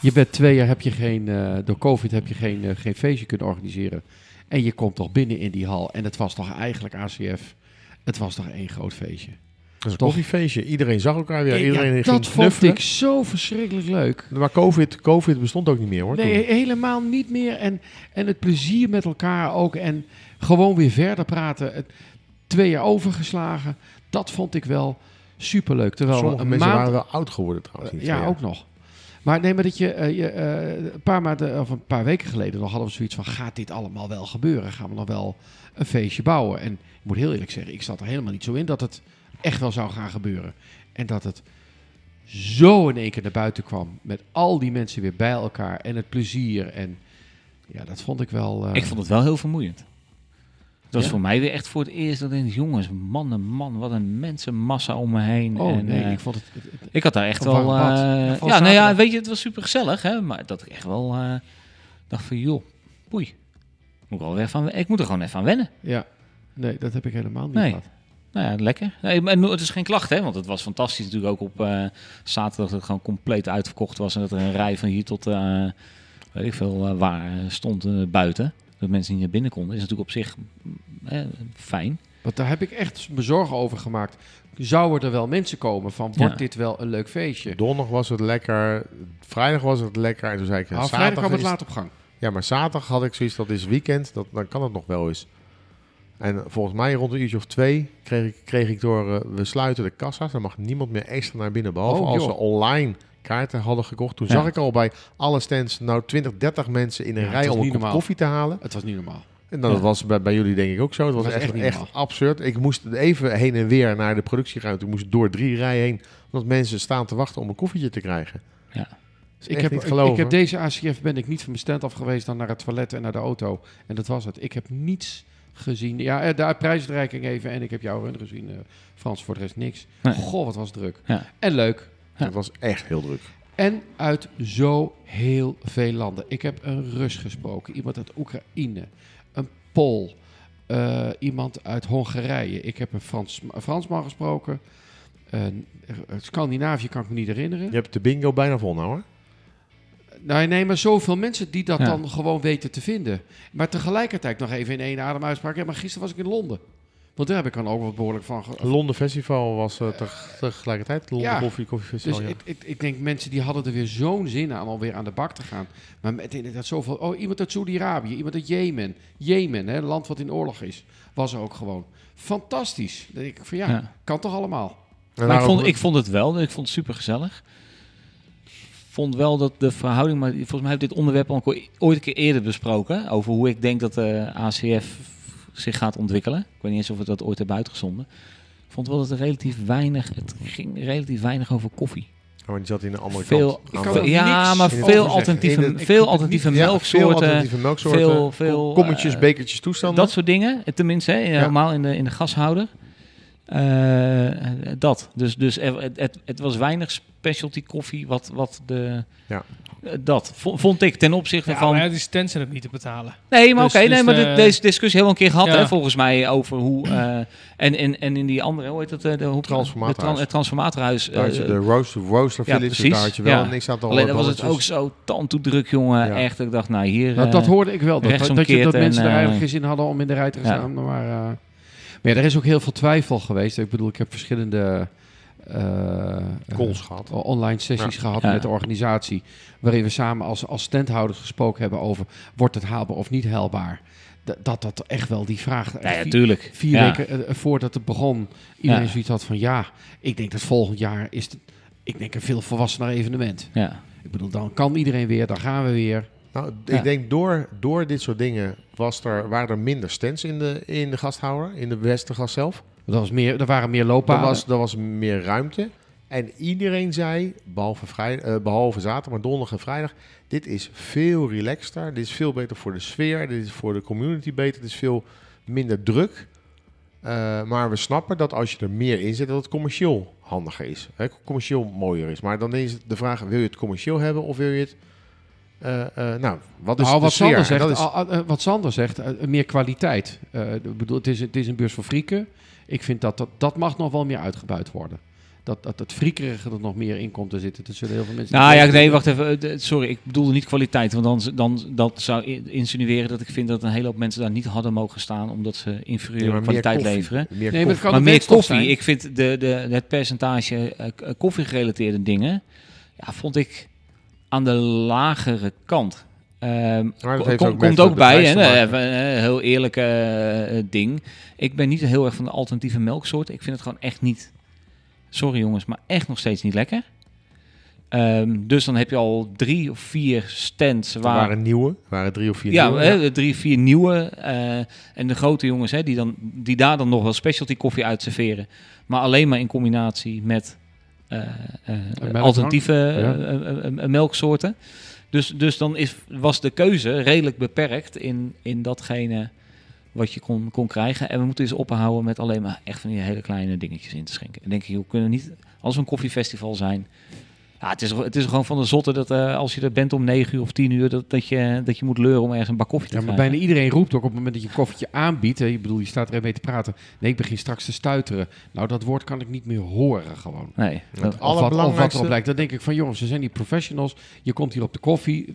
je bent twee jaar heb je geen, eh, door COVID heb je geen, eh, geen feestje kunnen organiseren. En je komt toch binnen in die hal. En het was toch eigenlijk ACF. Het was toch één groot feestje. Dat is een koffiefeestje. Iedereen zag elkaar weer. Ja, Iedereen ging dat vond ik zo verschrikkelijk leuk. Maar COVID, COVID bestond ook niet meer hoor. Nee, toen. helemaal niet meer. En, en het plezier met elkaar ook. En gewoon weer verder praten. Het, twee jaar overgeslagen. Dat vond ik wel superleuk. Terwijl Sommige mensen maand waren wel oud geworden trouwens. ja, ook nog. Maar nee, maar dat je, eh, je eh, een paar maanden of een paar weken geleden nog hadden we zoiets van: gaat dit allemaal wel gebeuren? Gaan we nog wel een feestje bouwen? En ik moet heel eerlijk zeggen, ik zat er helemaal niet zo in dat het echt wel zou gaan gebeuren. En dat het zo in één keer naar buiten kwam met al die mensen weer bij elkaar en het plezier. En ja, dat vond ik wel. eh, Ik vond het wel heel vermoeiend. Het was voor mij weer echt voor het eerst dat ik jongens, man en man, wat een mensenmassa om me heen. Oh en, nee, eh, ik vond het. het- het- ik had daar echt wel... eh, Ja, nou ja, weet je, het was super gezellig, hè. Maar dat ik echt wel eh, dacht van, joh, poei. Moet ik, wel weer van, ik moet er gewoon even aan wennen. ja, nee, dat heb ik helemaal niet Nee. gehad. Nou ja, lekker. Nee, maar no- het is geen klacht, hè. Want het was fantastisch natuurlijk ook op zaterdag dat het gewoon compleet uitverkocht was. En dat er een rij van hier tot, eh, weet ik veel, waar stond buiten. Dat mensen niet naar binnen konden. Is natuurlijk op zich mm, eh, fijn. Want daar heb ik echt me zorgen over gemaakt. Zouden er wel mensen komen van, wordt Ja. dit wel een leuk feestje? Donderdag was het lekker. Vrijdag was het lekker. En toen zei ik, zaterdag vrijdag kwam het is- laat op gang. Ja, maar zaterdag had ik zoiets, dat is weekend. Dat, dan kan het nog wel eens. En volgens mij rond een uurtje of twee kreeg ik, kreeg ik door... eh, we sluiten de kassa's. Dan mag niemand meer extra naar binnen. Behalve Oh, als ze online kaarten hadden gekocht. Toen Ja. zag ik al bij alle stands nou 20, 30 mensen in een Ja, rij om een kop koffie te halen. Het was niet normaal. En dat Ja. was bij, bij jullie denk ik ook zo. Het was, was echt, echt absurd. Ik moest even heen en weer naar de productieruimte. Ik moest door drie rijen heen. Omdat mensen staan te wachten om een koffietje te krijgen. Ja. Is Ik heb, niet ik, geloven. ik heb deze ACF ben ik niet van mijn stand af geweest dan naar het toilet en naar de auto. En dat was het. Ik heb niets gezien. Ja, eh, de prijsuitreiking even en ik heb jouw run gezien, eh, Frans, voor de rest niks. Nee. Goh, wat was druk. Ja. En leuk. Het was echt heel druk. En uit zo heel veel landen. Ik heb een Rus gesproken, iemand uit Oekraïne, een Pool, eh, iemand uit Hongarije. Ik heb een, Frans, een Fransman gesproken. Scandinavië kan ik me niet herinneren. Je hebt de bingo bijna vol nou hoor. Nou, nee, maar zoveel mensen die dat Ja. dan gewoon weten te vinden. Maar tegelijkertijd nog even in één adem uitspraak. Ja, maar gisteren was ik in Londen. Want daar heb ik dan ook wat behoorlijk van. Londen Festival was eh, teg- tegelijkertijd. Londen Ja. Koffie, Koffie Festival. Dus ja. ik, ik, ik denk mensen die hadden er weer zo'n zin aan om weer aan de bak te gaan. Maar met inderdaad zoveel. Oh, iemand uit Saudi-Arabië, iemand uit Jemen. Jemen, hè, een land wat in oorlog is. Was er ook gewoon. Fantastisch. Dan denk ik van ja, Ja. kan toch allemaal. Maar ik vond, ik vond het wel, ik vond het super gezellig. vond wel dat de verhouding, maar volgens mij heb ik dit onderwerp al ooit een keer eerder besproken. Over hoe ik denk dat de ACF zich gaat ontwikkelen. Ik weet niet eens of we dat ooit hebben uitgezonden. Ik vond wel dat er relatief weinig, het ging relatief weinig over koffie. Oh, maar die zat in de andere Veel, ja, maar veel alternatieve, de- veel het alternatieve Ja, veel melksoorten. alternatieve melksoorten. veel- veel, kommetjes, eh, bekertjes, toestanden. Dat soort dingen, tenminste, hè, helemaal in de, in de gashouder. Eh, dat. Dus, dus er- het, het, het was weinig specialty koffie wat, wat de... Ja. Dat vo- vond ik ten opzichte Ja, van... maar ja, die stands zijn ook niet te betalen. nee, maar dus- oké, dus nee, maar de- deze discussie hebben we een keer gehad, Ja. hè, volgens mij, over hoe... eh, en, en, en in die andere, hoe heet het? eh, De, hoe, Transformatorhuis. tran- het transformatorhuis. Daar had je eh, de Roast, Roaster ja, Village, precies. daar had je wel Ja. niks aan te alleen dan was het ook zo tandtoedruk, jongen. Ja. Echt, ik dacht, nou hier... Nou, eh, dat hoorde ik wel. Dat, dat, je, dat mensen en, er eh, eigenlijk geen zin hadden om in de rij te gaan staan. Maar, eh, maar ja, er is ook heel veel twijfel geweest. Ik bedoel, ik heb verschillende Calls eh, gehad. online sessies Ja. gehad Ja. met de organisatie. Waarin we samen als, als standhouders gesproken hebben over... wordt het haalbaar of niet haalbaar? Dat dat, dat echt wel die vraag... Ja, ja, vier- tuurlijk. Vier Ja. weken eh, voordat het begon, iedereen Ja. zoiets had van... ja, ik denk dat volgend jaar is het... Ik denk een veel volwassener evenement. Ja. Ik bedoel, dan kan iedereen weer, dan gaan we weer. Nou, Ja. ik denk door, door dit soort dingen was er, waren er minder stands in de, in de gasthouder, in de Westergas zelf. Er, was meer, er waren meer Er looppaden. was, er was meer ruimte. En iedereen zei, behalve, vrij, eh, behalve zaterdag, maar donderdag en vrijdag, dit is veel relaxter, dit is veel beter voor de sfeer, dit is voor de community beter, dit is veel minder druk. Eh, maar we snappen dat als je er meer in zet, dat het commercieel handiger is. Hè, commercieel mooier is. Maar dan is de vraag, wil je het commercieel hebben of wil je het... eh, nou, wat is nou, wat? Sander zegt, dat is- wat Sander zegt, meer kwaliteit. Ik bedoel, het, is, het is een beurs voor frieken. Ik vind dat, dat dat mag nog wel meer uitgebuit worden. Dat, dat het friekerige er nog meer in komt te zitten. Dat zullen heel veel mensen... Nou ja, nee, wacht even. Eh, Sorry, ik bedoelde niet kwaliteit. Want dan, dan dat zou insinueren dat ik vind dat een hele hoop mensen daar niet hadden mogen staan. Omdat ze inferieure meer kwaliteit koffie. leveren. Meer Nee, maar maar meer koffie. zijn. Ik vind de, de, het percentage eh, k- koffie-gerelateerde dingen. Ja, vond ik aan de lagere kant. Ehm, Maar dat ko- heeft kom- ook met komt ook bij, hè, even een heel eerlijk eh, eh, ding. Ik ben niet heel erg van de alternatieve melksoort. Ik vind het gewoon echt niet, sorry jongens, maar echt nog steeds niet lekker. Ehm, dus dan heb je al drie of vier stands Er waar waren nieuwe, er waren drie of vier ja, nieuwe. hè, drie, vier nieuwe. eh, en de grote jongens hè, die, dan, die daar dan nog wel specialty koffie uit serveren. Maar alleen maar in combinatie met eh, eh, alternatieve Ja. eh, eh, eh, melksoorten. Dus, dus dan is, was de keuze redelijk beperkt in, in datgene wat je kon, kon krijgen. En we moeten eens ophouden met alleen maar echt van die hele kleine dingetjes in te schenken. En denk ik, joh, kunnen we niet, als we een koffiefestival zijn... Ja, het is, het is gewoon van de zotte dat eh, als je er bent om 9 uur of 10 uur, dat, dat, je, dat je moet leuren om ergens een bak koffie te Ja, maar krijgen. bijna iedereen roept ook op het moment dat je een koffietje aanbiedt. Hè, ik bedoel, je staat er mee te praten. Nee, ik begin straks te stuiteren. Nou, dat woord kan ik niet meer horen gewoon. Nee, Het dat- Of wat, of wat allerbelangrijkste- erop lijkt. Dan denk ik van, jongens, ze zijn die professionals. Je komt hier op de koffie.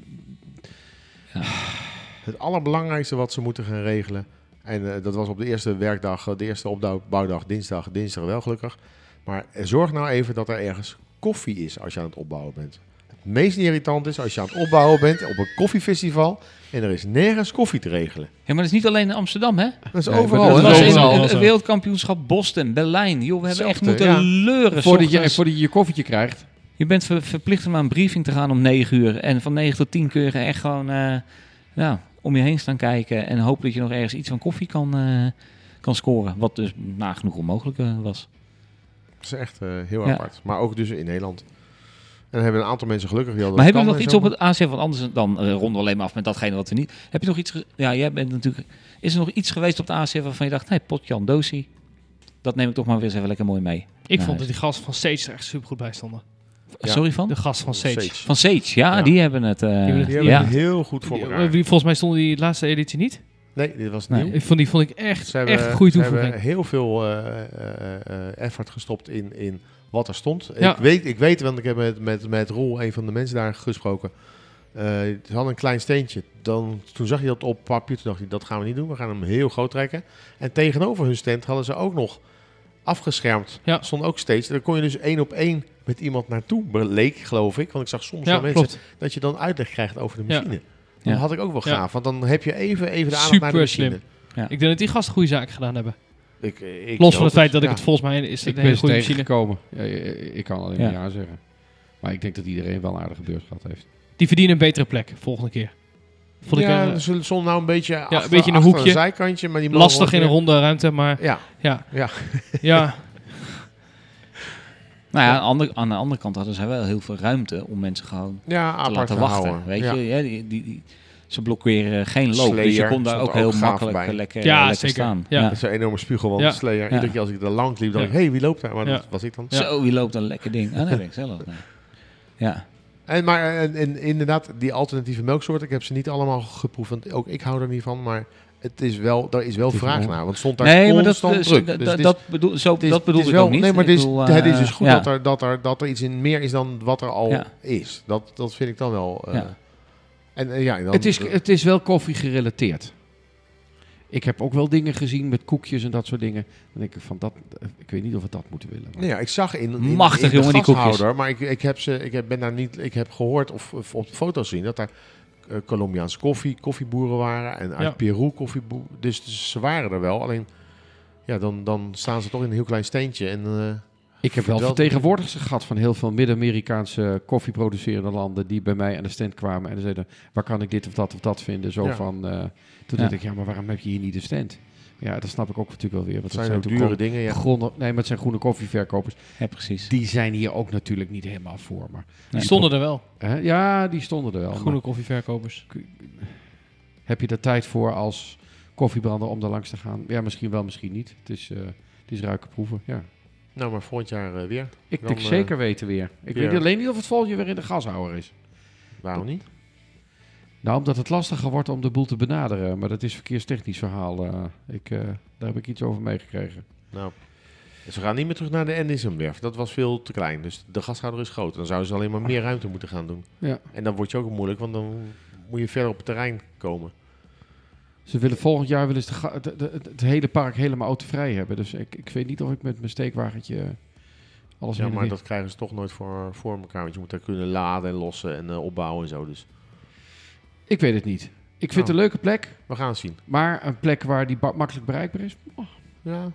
Het allerbelangrijkste wat ze moeten gaan regelen. En eh, dat was op de eerste werkdag, eh, de eerste opbouwdag, dinsdag, dinsdag wel gelukkig. Maar zorg nou even dat er ergens koffie is als je aan het opbouwen bent. Het meest irritant is als je aan het opbouwen bent op een koffiefestival en er is nergens koffie te regelen. ja, maar dat is niet alleen in Amsterdam, hè? Dat is Nee, overal. dat was in zo. wereldkampioenschap Boston, Berlijn. Joh, we hebben echt moeten ja. leuren. Voordat je, voordat je je koffietje krijgt. Je bent ver- verplicht om naar een briefing te gaan om 9 uur. En van 9 tot 10 kun je echt gewoon eh, nou, om je heen staan kijken. En hopen dat je nog ergens iets van koffie kan, eh, kan scoren. Wat dus nagenoeg onmogelijk eh, was. Dat is echt eh, heel Ja. apart. Maar ook dus in Nederland. En dan hebben een aantal mensen gelukkig hadden Maar hebben we nog iets op het ACF? Want anders dan eh, ronden we alleen maar af met datgene wat we niet... Heb je nog iets... Ja, jij bent natuurlijk... Is er nog iets geweest op de ACF waarvan je dacht... Nee, Potjan Dosi. Dat neem ik toch maar weer eens even lekker mooi mee. Ik Ja, vond dat die gasten van Sage er echt super goed bij stonden. Ja. Sorry van? De gasten van Sage. Sage. Van Sage. Ja, Ja. die hebben het... eh, hebben het- Die hebben ja. het heel goed voor elkaar. wie- volgens mij stonden die laatste editie niet. Nee, dit was Nee. nieuw. Ik vond die vond ik echt, Ze hebben, echt een goede ze hebben toevoeging. heel veel eh, eh, eh, effort gestopt in, in wat er stond. Ja. Ik, weet, ik weet, want ik heb met, met, met Roel, een van de mensen daar, gesproken. Eh ze hadden een klein steentje. Dan, toen zag je dat op papier. Toen dacht hij, dat gaan we niet doen. We gaan hem heel groot trekken. En tegenover hun stand hadden ze ook nog afgeschermd. Ja. Stond ook steeds. Daar kon je dus één op één met iemand naartoe. Leek, geloof ik. Want ik zag soms Ja, mensen klopt. dat je dan uitleg krijgt over de Ja. Dat Ja. had ik ook wel Ja. gaaf. Want dan heb je even, even de aandacht naar de Super machine. slim. Ik denk dat die gasten goede zaken gedaan hebben. Ik, ik Los van het feit dat ik Ja. het volgens mij is het Ik een hele goede machine. Ja, ja, ik kan alleen Ja. maar ja zeggen. Maar ik denk dat iedereen wel een aardige beurs gehad heeft. Die verdienen een betere plek volgende keer. Vond ja, ik eh, ze stonden nou een beetje, achter, een beetje in een achter hoekje. zijkantje, maar die lastig in een ronde ruimte, maar Ja, ja. Ja. ja. Nou ja, aan de, andere, aan de andere kant hadden zij wel heel veel ruimte om mensen gewoon ja te apart laten te wachten. houden. Weet ja. je, ja, die, die, die- ze blokkeren geen loop. dus je kon daar ook heel makkelijk bij. lekker, Ja, eh, lekker zeker. staan. Ja. Dat is een enorme spiegel, want Ja. Slayer, Ja. iedere keer als ik er langs liep, dacht Ja. ik, hé, hey, wie loopt daar? Maar Ja. dat was ik dan. Ja. Zo, wie loopt een lekker ding. Ah, dat ik zelf. nee. Ja. En, maar en, en inderdaad, die alternatieve melksoorten, ik heb ze niet allemaal geproefd, want ook ik hou er niet van, maar het is wel, daar is wel is vraag naar, want stond daar Nee, maar dat, constant druk. dat, Dus dat, is- bedoel, zo, is- dat bedoel is ik wel, ook niet. Nee, maar het is, bedoel, het is eh, dus goed ja. dat, er, dat, er, dat er iets in meer is dan wat er al Ja. is. Dat, dat vind ik dan wel... eh, Ja. En eh, ja, dan, het, is, het is wel koffie gerelateerd. Ik heb ook wel dingen gezien met koekjes en dat soort dingen. Dan denk ik van, dat, ik weet niet of we dat moeten willen. Nee, ja, ik zag in, in, Machtig, in jongen, die koekjes. maar ik, ik, heb ze, ik heb, ben daar niet, ik heb gehoord of, of op foto's zien dat daar Colombiaanse koffie, koffieboeren waren en uit Ja. Peru koffieboeren. Dus, dus ze waren er wel, alleen ja, dan, dan staan ze toch in een heel klein steentje. En, eh, Ik heb wel vertegenwoordigers gehad van heel veel Midden-Amerikaanse koffieproducerende landen die bij mij aan de stand kwamen en zeiden, waar kan ik dit of dat of dat vinden? Zo Ja. van, eh, toen Ja. dacht ik, ja, maar waarom heb je hier niet een stand? Ja, dat snap ik ook natuurlijk wel weer. Want Dat dat zijn zijn dure dingen. Ja. groene, nee, maar het zijn groene koffieverkopers. Ja, precies. Die zijn hier ook natuurlijk niet helemaal voor. Maar, Die stonden er wel. hè? Ja, die stonden er wel. Groene maar koffieverkopers. heb je er tijd voor als koffiebrander om daar langs te gaan? Ja, misschien wel, misschien niet. Het is, eh het is ruiken proeven, ja. Nou, maar volgend jaar eh, weer. Ik denk eh, zeker weten weer. Ik weer. weet alleen niet of het volgend jaar weer in de gashouwer is. Waarom niet? Nou, omdat het lastiger wordt om de boel te benaderen. Maar dat is verkeerstechnisch verhaal. eh. ik, eh, daar heb ik iets over meegekregen. Nou, ze gaan niet meer terug naar de Endisumwerf. Dat was veel te klein. Dus de gashouder is groot. Dan zouden ze alleen maar meer ruimte moeten gaan doen. Ja. En dan wordt je ook moeilijk, want dan moet je verder op het terrein komen. Ze willen volgend jaar willen ze de ga- de- de- het, hele park helemaal autovrij hebben. Dus ik, ik weet niet of ik met mijn steekwagentje eh, alles Ja, maar dat krijgen ze toch nooit voor, voor elkaar. Want je moet daar kunnen laden en lossen en opbouwen en zo. Dus Ik weet het niet. Ik vind het Nou. een leuke plek. we gaan het zien. Maar een plek waar die makkelijk bereikbaar is. Oh. Ja. Ah,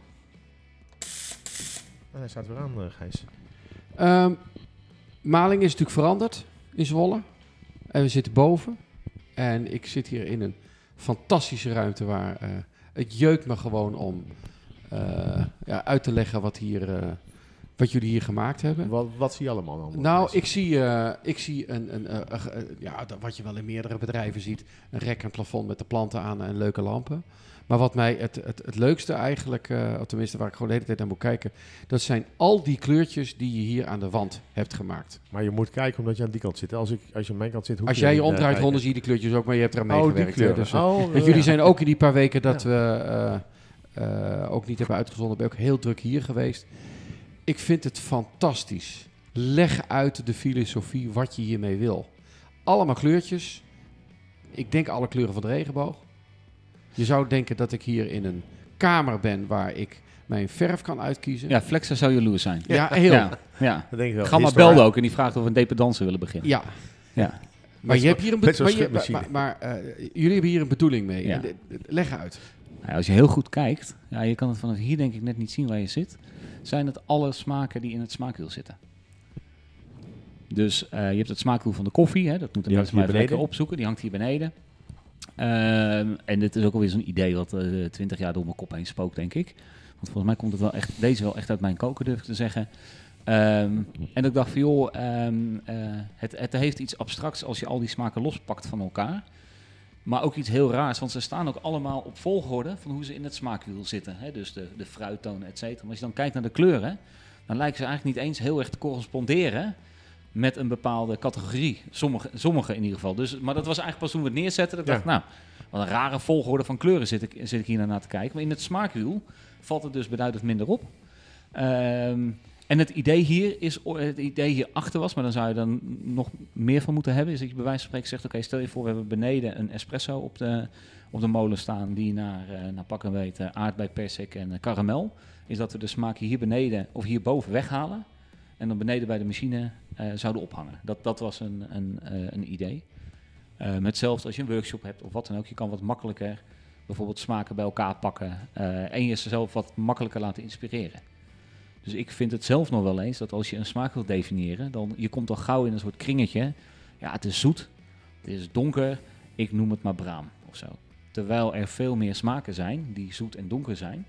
hij staat weer aan, eh, Gijs. Ehm, Maling is natuurlijk veranderd in Zwolle. En we zitten boven. En ik zit hier in een fantastische ruimte waar eh, het jeukt me gewoon om eh, ja, uit te leggen wat, hier, eh, wat jullie hier gemaakt hebben. Wat, wat zie je allemaal dan? Nou, ik zie, eh, ik zie een, een, eh, eh, ja, wat je wel in meerdere bedrijven ziet, een rek en plafond met de planten aan en leuke lampen. Maar wat mij het, het, het leukste eigenlijk, of tenminste waar ik gewoon de hele tijd naar moet kijken, dat zijn al die kleurtjes die je hier aan de wand hebt gemaakt. Maar je moet kijken omdat je aan die kant zit. Als, ik, als je aan mijn kant zit, Als jij je omdraait rond, dan zie je die kleurtjes ook, maar je hebt eraan Oh, die meegewerkt. kleuren. Dus, oh, ja. jullie zijn ook in die paar weken dat Ja. we ook niet hebben uitgezonden, ben ik ook heel druk hier geweest. Ik vind het fantastisch. Leg uit de filosofie wat je hiermee wil. Allemaal kleurtjes. Ik denk alle kleuren van de regenboog. Je zou denken dat ik hier in een kamer ben waar ik mijn verf kan uitkiezen. Ja, Flexa zou jaloers zijn. ja heel. Ja. Dat denk ik wel. Gamma belde ook en die vraagt of we een dependance willen beginnen. ja. Ja. Maar, je hebt hier een maar, je- maar, maar, eh, jullie hebben hier een bedoeling mee. Ja. Leg uit. Nou als je heel goed kijkt, ja, je kan het vanaf hier denk ik net niet zien waar je zit, zijn het alle smaken die in het smaakwiel zitten. Dus eh, je hebt het smaakwiel van de koffie, hè, dat moeten Die mensen maar even opzoeken, die hangt hier beneden. Ehm, en dit is ook alweer zo'n idee wat eh, twintig jaar door mijn kop heen spookt, denk ik. Want volgens mij komt het wel echt, deze wel echt uit mijn koken, durf ik te zeggen. Ehm, en ik dacht van joh, ehm, eh, het, het heeft iets abstracts als je al die smaken lospakt van elkaar. Maar ook iets heel raars, want ze staan ook allemaal op volgorde van hoe ze in het smaakwiel zitten. Hè? Dus de, de fruittonen, et cetera. Maar als je dan kijkt naar de kleuren, dan lijken ze eigenlijk niet eens heel erg te corresponderen met een bepaalde categorie. Sommige, sommige in ieder geval. Dus, maar dat was eigenlijk pas toen we het neerzetten. Dat ik Ja. dacht, nou, wat een rare volgorde van kleuren zit ik, zit ik hier naar te kijken. Maar in het smaakwiel valt het dus beduidend minder op. Ehm, en het idee hier is, het idee hierachter was, maar dan zou je dan nog meer van moeten hebben, is dat je bij wijze van spreken zegt, oké, stel je voor, we hebben beneden een espresso op de, op de molen staan, die naar, eh naar pak en weet uh, aardbei, persik en uh, karamel. Is dat we de smaakje hier beneden of hierboven weghalen en dan beneden bij de machine zouden ophangen. Dat, dat was een, een, een idee. Met hetzelfde als je een workshop hebt of wat dan ook, je kan wat makkelijker bijvoorbeeld smaken bij elkaar pakken en jezelf wat makkelijker laten inspireren. Dus ik vind het zelf nog wel eens dat als je een smaak wilt definiëren, dan je komt al gauw in een soort kringetje. Ja, het is zoet, het is donker, ik noem het maar braam of zo. Terwijl er veel meer smaken zijn die zoet en donker zijn,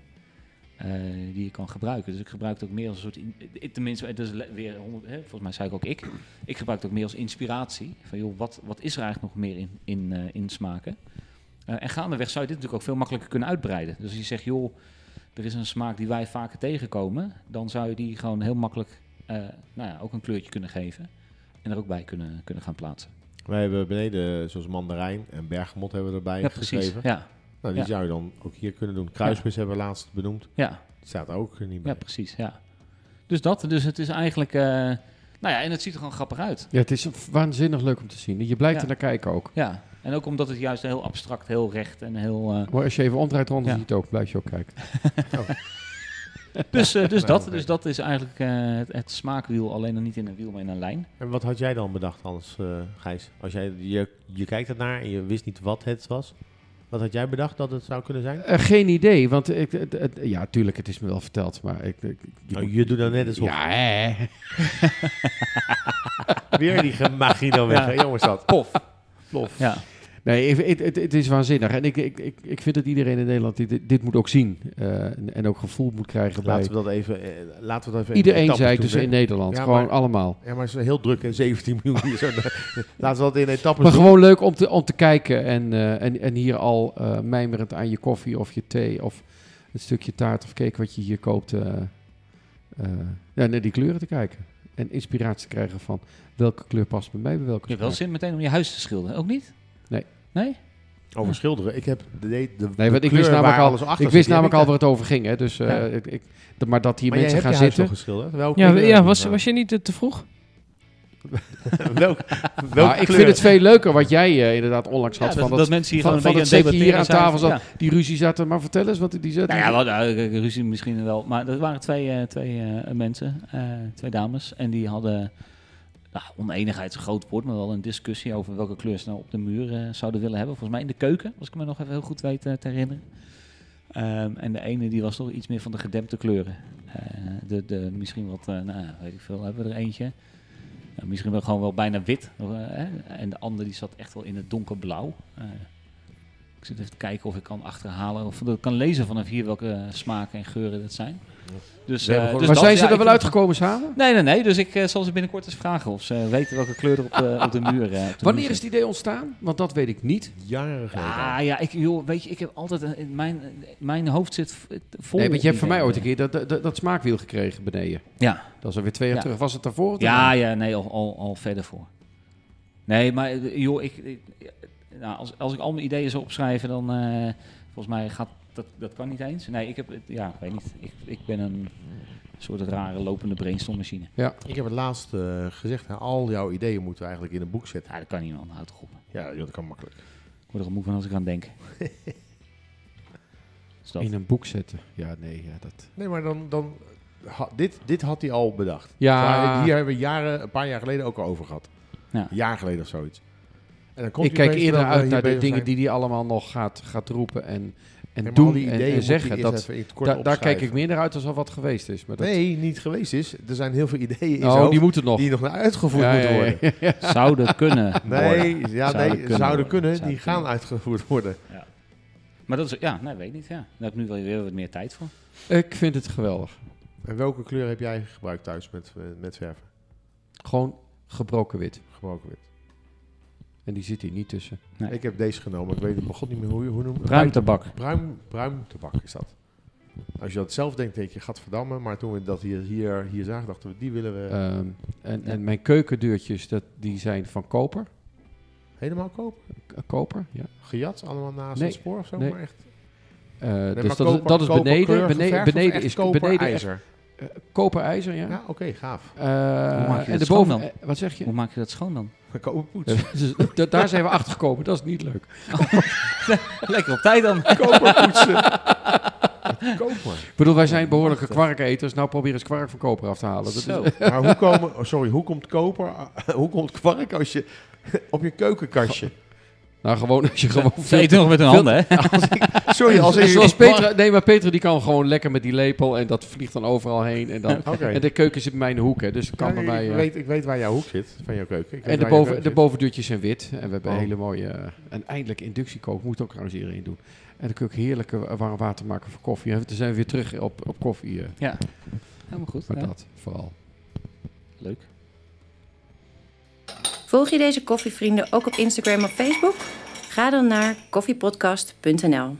uh, die je kan gebruiken. Dus ik gebruik het ook meer als een soort, in, tenminste, het is weer, hè, volgens mij zei ik ook ik, ik gebruik het ook meer als inspiratie. Van joh, wat, wat is er eigenlijk nog meer in, in, in smaken? Uh, en gaandeweg zou je dit natuurlijk ook veel makkelijker kunnen uitbreiden. Dus als je zegt, joh, er is een smaak die wij vaker tegenkomen, dan zou je die gewoon heel makkelijk uh, nou ja, ook een kleurtje kunnen geven en er ook bij kunnen, kunnen gaan plaatsen. Wij hebben beneden, zoals mandarijn en bergamot hebben we erbij ja, geschreven. Ja. Nou, die ja. zou je dan ook hier kunnen doen. Kruispus ja. hebben we laatst benoemd. Ja. Die staat ook niet bij. Ja, precies, ja. Dus dat, dus het is eigenlijk, uh, nou ja, en het ziet er gewoon grappig uit. Ja, het is waanzinnig leuk om te zien. Je blijft Ja. er naar kijken ook. Ja, en ook omdat het juist heel abstract, heel recht en heel... Uh, Maar als je even omdraait rond, Ja. zie je het ook. Blijf je ook kijken. dus uh, dus, dat, dus dat is eigenlijk uh, het, het smaakwiel, alleen dan niet in een wiel, maar in een lijn. En wat had jij dan bedacht, Hans, uh, Gijs? Als jij, je, je kijkt ernaar en je wist niet wat het was. Wat had jij bedacht dat het zou kunnen zijn? Uh, geen idee, want ik, het, het, ja, tuurlijk, het is me wel verteld, maar ik... ik je, Oh, je doet dan net alsof. ja, hè. Weer die magie dan weg. Ja. Jongens, dat. Pof. Plof. Ja. Nee, het, het, het is waanzinnig. En ik, ik, ik, ik vind dat iedereen in Nederland dit, dit moet ook zien. eh, en, en ook gevoel moet krijgen bij Laten we dat even... eh, laten we dat even iedereen, zei dus in Nederland. Ja, gewoon maar- allemaal. Ja, maar het is heel druk en 17 miljoen hier. Zo, laten we dat in etappes Maar doen. gewoon leuk om te, om te kijken en, eh, en, en hier al eh, mijmerend aan je koffie of je thee of een stukje taart of cake wat je hier koopt, eh, eh, ja, naar die kleuren te kijken. En inspiratie te krijgen van welke kleur past bij mij, bij welke Je hebt wel zin meteen om je huis te schilderen, ook niet? Nee. Nee? Over schilderen. Ik heb de, de, de Nee, want ik wist namelijk al, alles achter ik wist namelijk al waar het over ging. Hè, dus, eh, Ja. ik, ik, de- maar dat hier Maar mensen gaan zitten. geschilderd? Welke Ja, ja was, was je niet te, vroeg? welke, welke Nou, ik vind het veel leuker wat jij eh, inderdaad onlangs had. Ja, van dat, dat, dat mensen hier van, van een dat setje hier aan tafel zat. Die ruzie zaten. Maar vertel eens wat die zat. Nou ja, wel, nou, eh, ruzie misschien wel. Maar er waren twee, eh, twee eh, mensen, eh, twee dames. En die hadden, nou, oneenigheid is een groot woord, maar wel een discussie over welke kleur ze nou op de muur eh, zouden willen hebben. Volgens mij in de keuken, als ik me nog even heel goed weet eh, te herinneren. Ehm, en de ene die was toch iets meer van de gedempte kleuren. Eh, de, de, misschien wat, nou, weet ik veel, hebben we er eentje. Nou, misschien wel gewoon wel bijna wit. en de andere die zat echt wel in het donkerblauw. Eh, ik zit even te kijken of ik kan achterhalen of dat ik kan lezen vanaf hier welke smaken en geuren dat zijn. Dus, eh, dus maar dat, zijn ze ja, er wel uitgekomen samen? Nee, nee, nee. Dus ik eh, zal ze binnenkort eens vragen of ze weten welke kleur er op de, op de muur eh, op de Wanneer muur is het idee ontstaan? Want dat weet ik niet. Jaren geleden. Ah ja, ik, joh, weet je, ik heb altijd een- in mijn, mijn hoofd zit vol. Nee, want je hebt van mij ooit een keer dat, dat, dat smaakwiel gekregen beneden. Ja, Dat is alweer twee jaar Ja. terug. Was het daarvoor? ja, ja, nee, al, al, al verder voor. Nee, maar eh, joh, ik, ik- nou, als, als ik al mijn ideeën zou opschrijven, dan eh, volgens mij gaat dat, dat kan niet eens. Nee, ik heb, het- ja, ik weet niet. Ik, ik ben een soort rare lopende brainstormmachine. Ik heb het laatst eh, gezegd, hè, al jouw ideeën moeten we eigenlijk in een boek zetten. Ja, dat kan niet man, houd toch op. Ja, dat kan makkelijk. Ik word er moe van als ik aan denk. In een boek zetten. Ja, nee, ja, dat... Nee, maar dan... dan ha- dit, dit had hij al bedacht. Ja. Hier hebben we jaren, een paar jaar geleden ook al over gehad. Ja. Een jaar geleden of zoiets. En dan komt Ik kijk eerder we uit naar de dingen zijn. die hij allemaal nog gaat, gaat roepen en, en doen die en, zeggen. Dat, da- daar kijk ik meer naar uit als al wat geweest is. Maar dat, Nee, niet geweest is. Er zijn heel veel ideeën in oh, die moeten nog. die nog naar uitgevoerd Ja, moeten worden. ja, ja. Zouden kunnen. Nee, worden. ja, Zouden nee, kunnen zouden worden. kunnen. Zouden die gaan kunnen. uitgevoerd worden. Maar dat is, ja, nee, weet ik niet. Ja. Daar heb ik nu wel weer wat meer tijd voor. Ik vind het geweldig. En welke kleur heb jij gebruikt thuis met, eh, met verven? Gewoon gebroken wit. Gebroken wit. En die zit hier niet tussen. Nee. Ik heb deze genomen. Ik weet het god niet meer hoe je hoe noem je Bruin tabak. Bruin, bruin tabak is dat. Als je dat zelf denkt, denk je, gaat verdammen. Maar toen we dat hier, hier, hier zagen, dachten we, die willen we Ehm, en, en mijn keukendeurtjes, dat, die zijn van koper. helemaal kopen. K- koper, ja. Gejat, allemaal naast Nee, het spoor of zo. nee. Maar echt. Eh, Nee, dus maar dat, koper- is, dat is beneden. Beneden, beneden is koper beneden ijzer. Eh, koperijzer, ja. Ja, oké, gaaf. Eh, maak je en dat de schoon dan? eh, wat zeg je? Hoe maak je dat schoon dan? Koperpoets. Dus, da- daar zijn we achter gekomen. Dat is niet leuk. Lekker op tijd dan. Koperpoetsen. Koper. Ik bedoel, wij zijn behoorlijke kwarketers. Nou, probeer eens kwark van koper af te halen. Dat is. Maar hoe, komen, oh, sorry, hoe komt koper, hoe komt kwark als je op je keukenkastje? Nou, gewoon als je gewoon Ze veel... nog met hun handen, hè? Sorry, als ik... Zoals Petra, nee, maar Petra die kan gewoon lekker met die lepel en dat vliegt dan overal heen. En, dan, Oké. en de keuken zit bij mij in de hoek, hè, dus het kan Ja, bij ik, mij... eh, weet, ik weet waar jouw hoek zit, van jouw keuken. Ik en de, boven, keuken de zit. bovendeurtjes zijn wit. En we hebben Oh. een hele mooie... eh, en eindelijk inductiekook. Moet ook trouwens iedereen doen. En dan kun ik heerlijke warm water maken voor koffie. En dan zijn we weer terug op, op koffie. eh, Ja. Helemaal goed. maar ja. dat vooral. Leuk. Volg je deze koffievrienden ook op Instagram of Facebook? Ga dan naar koffiepodcast.nl.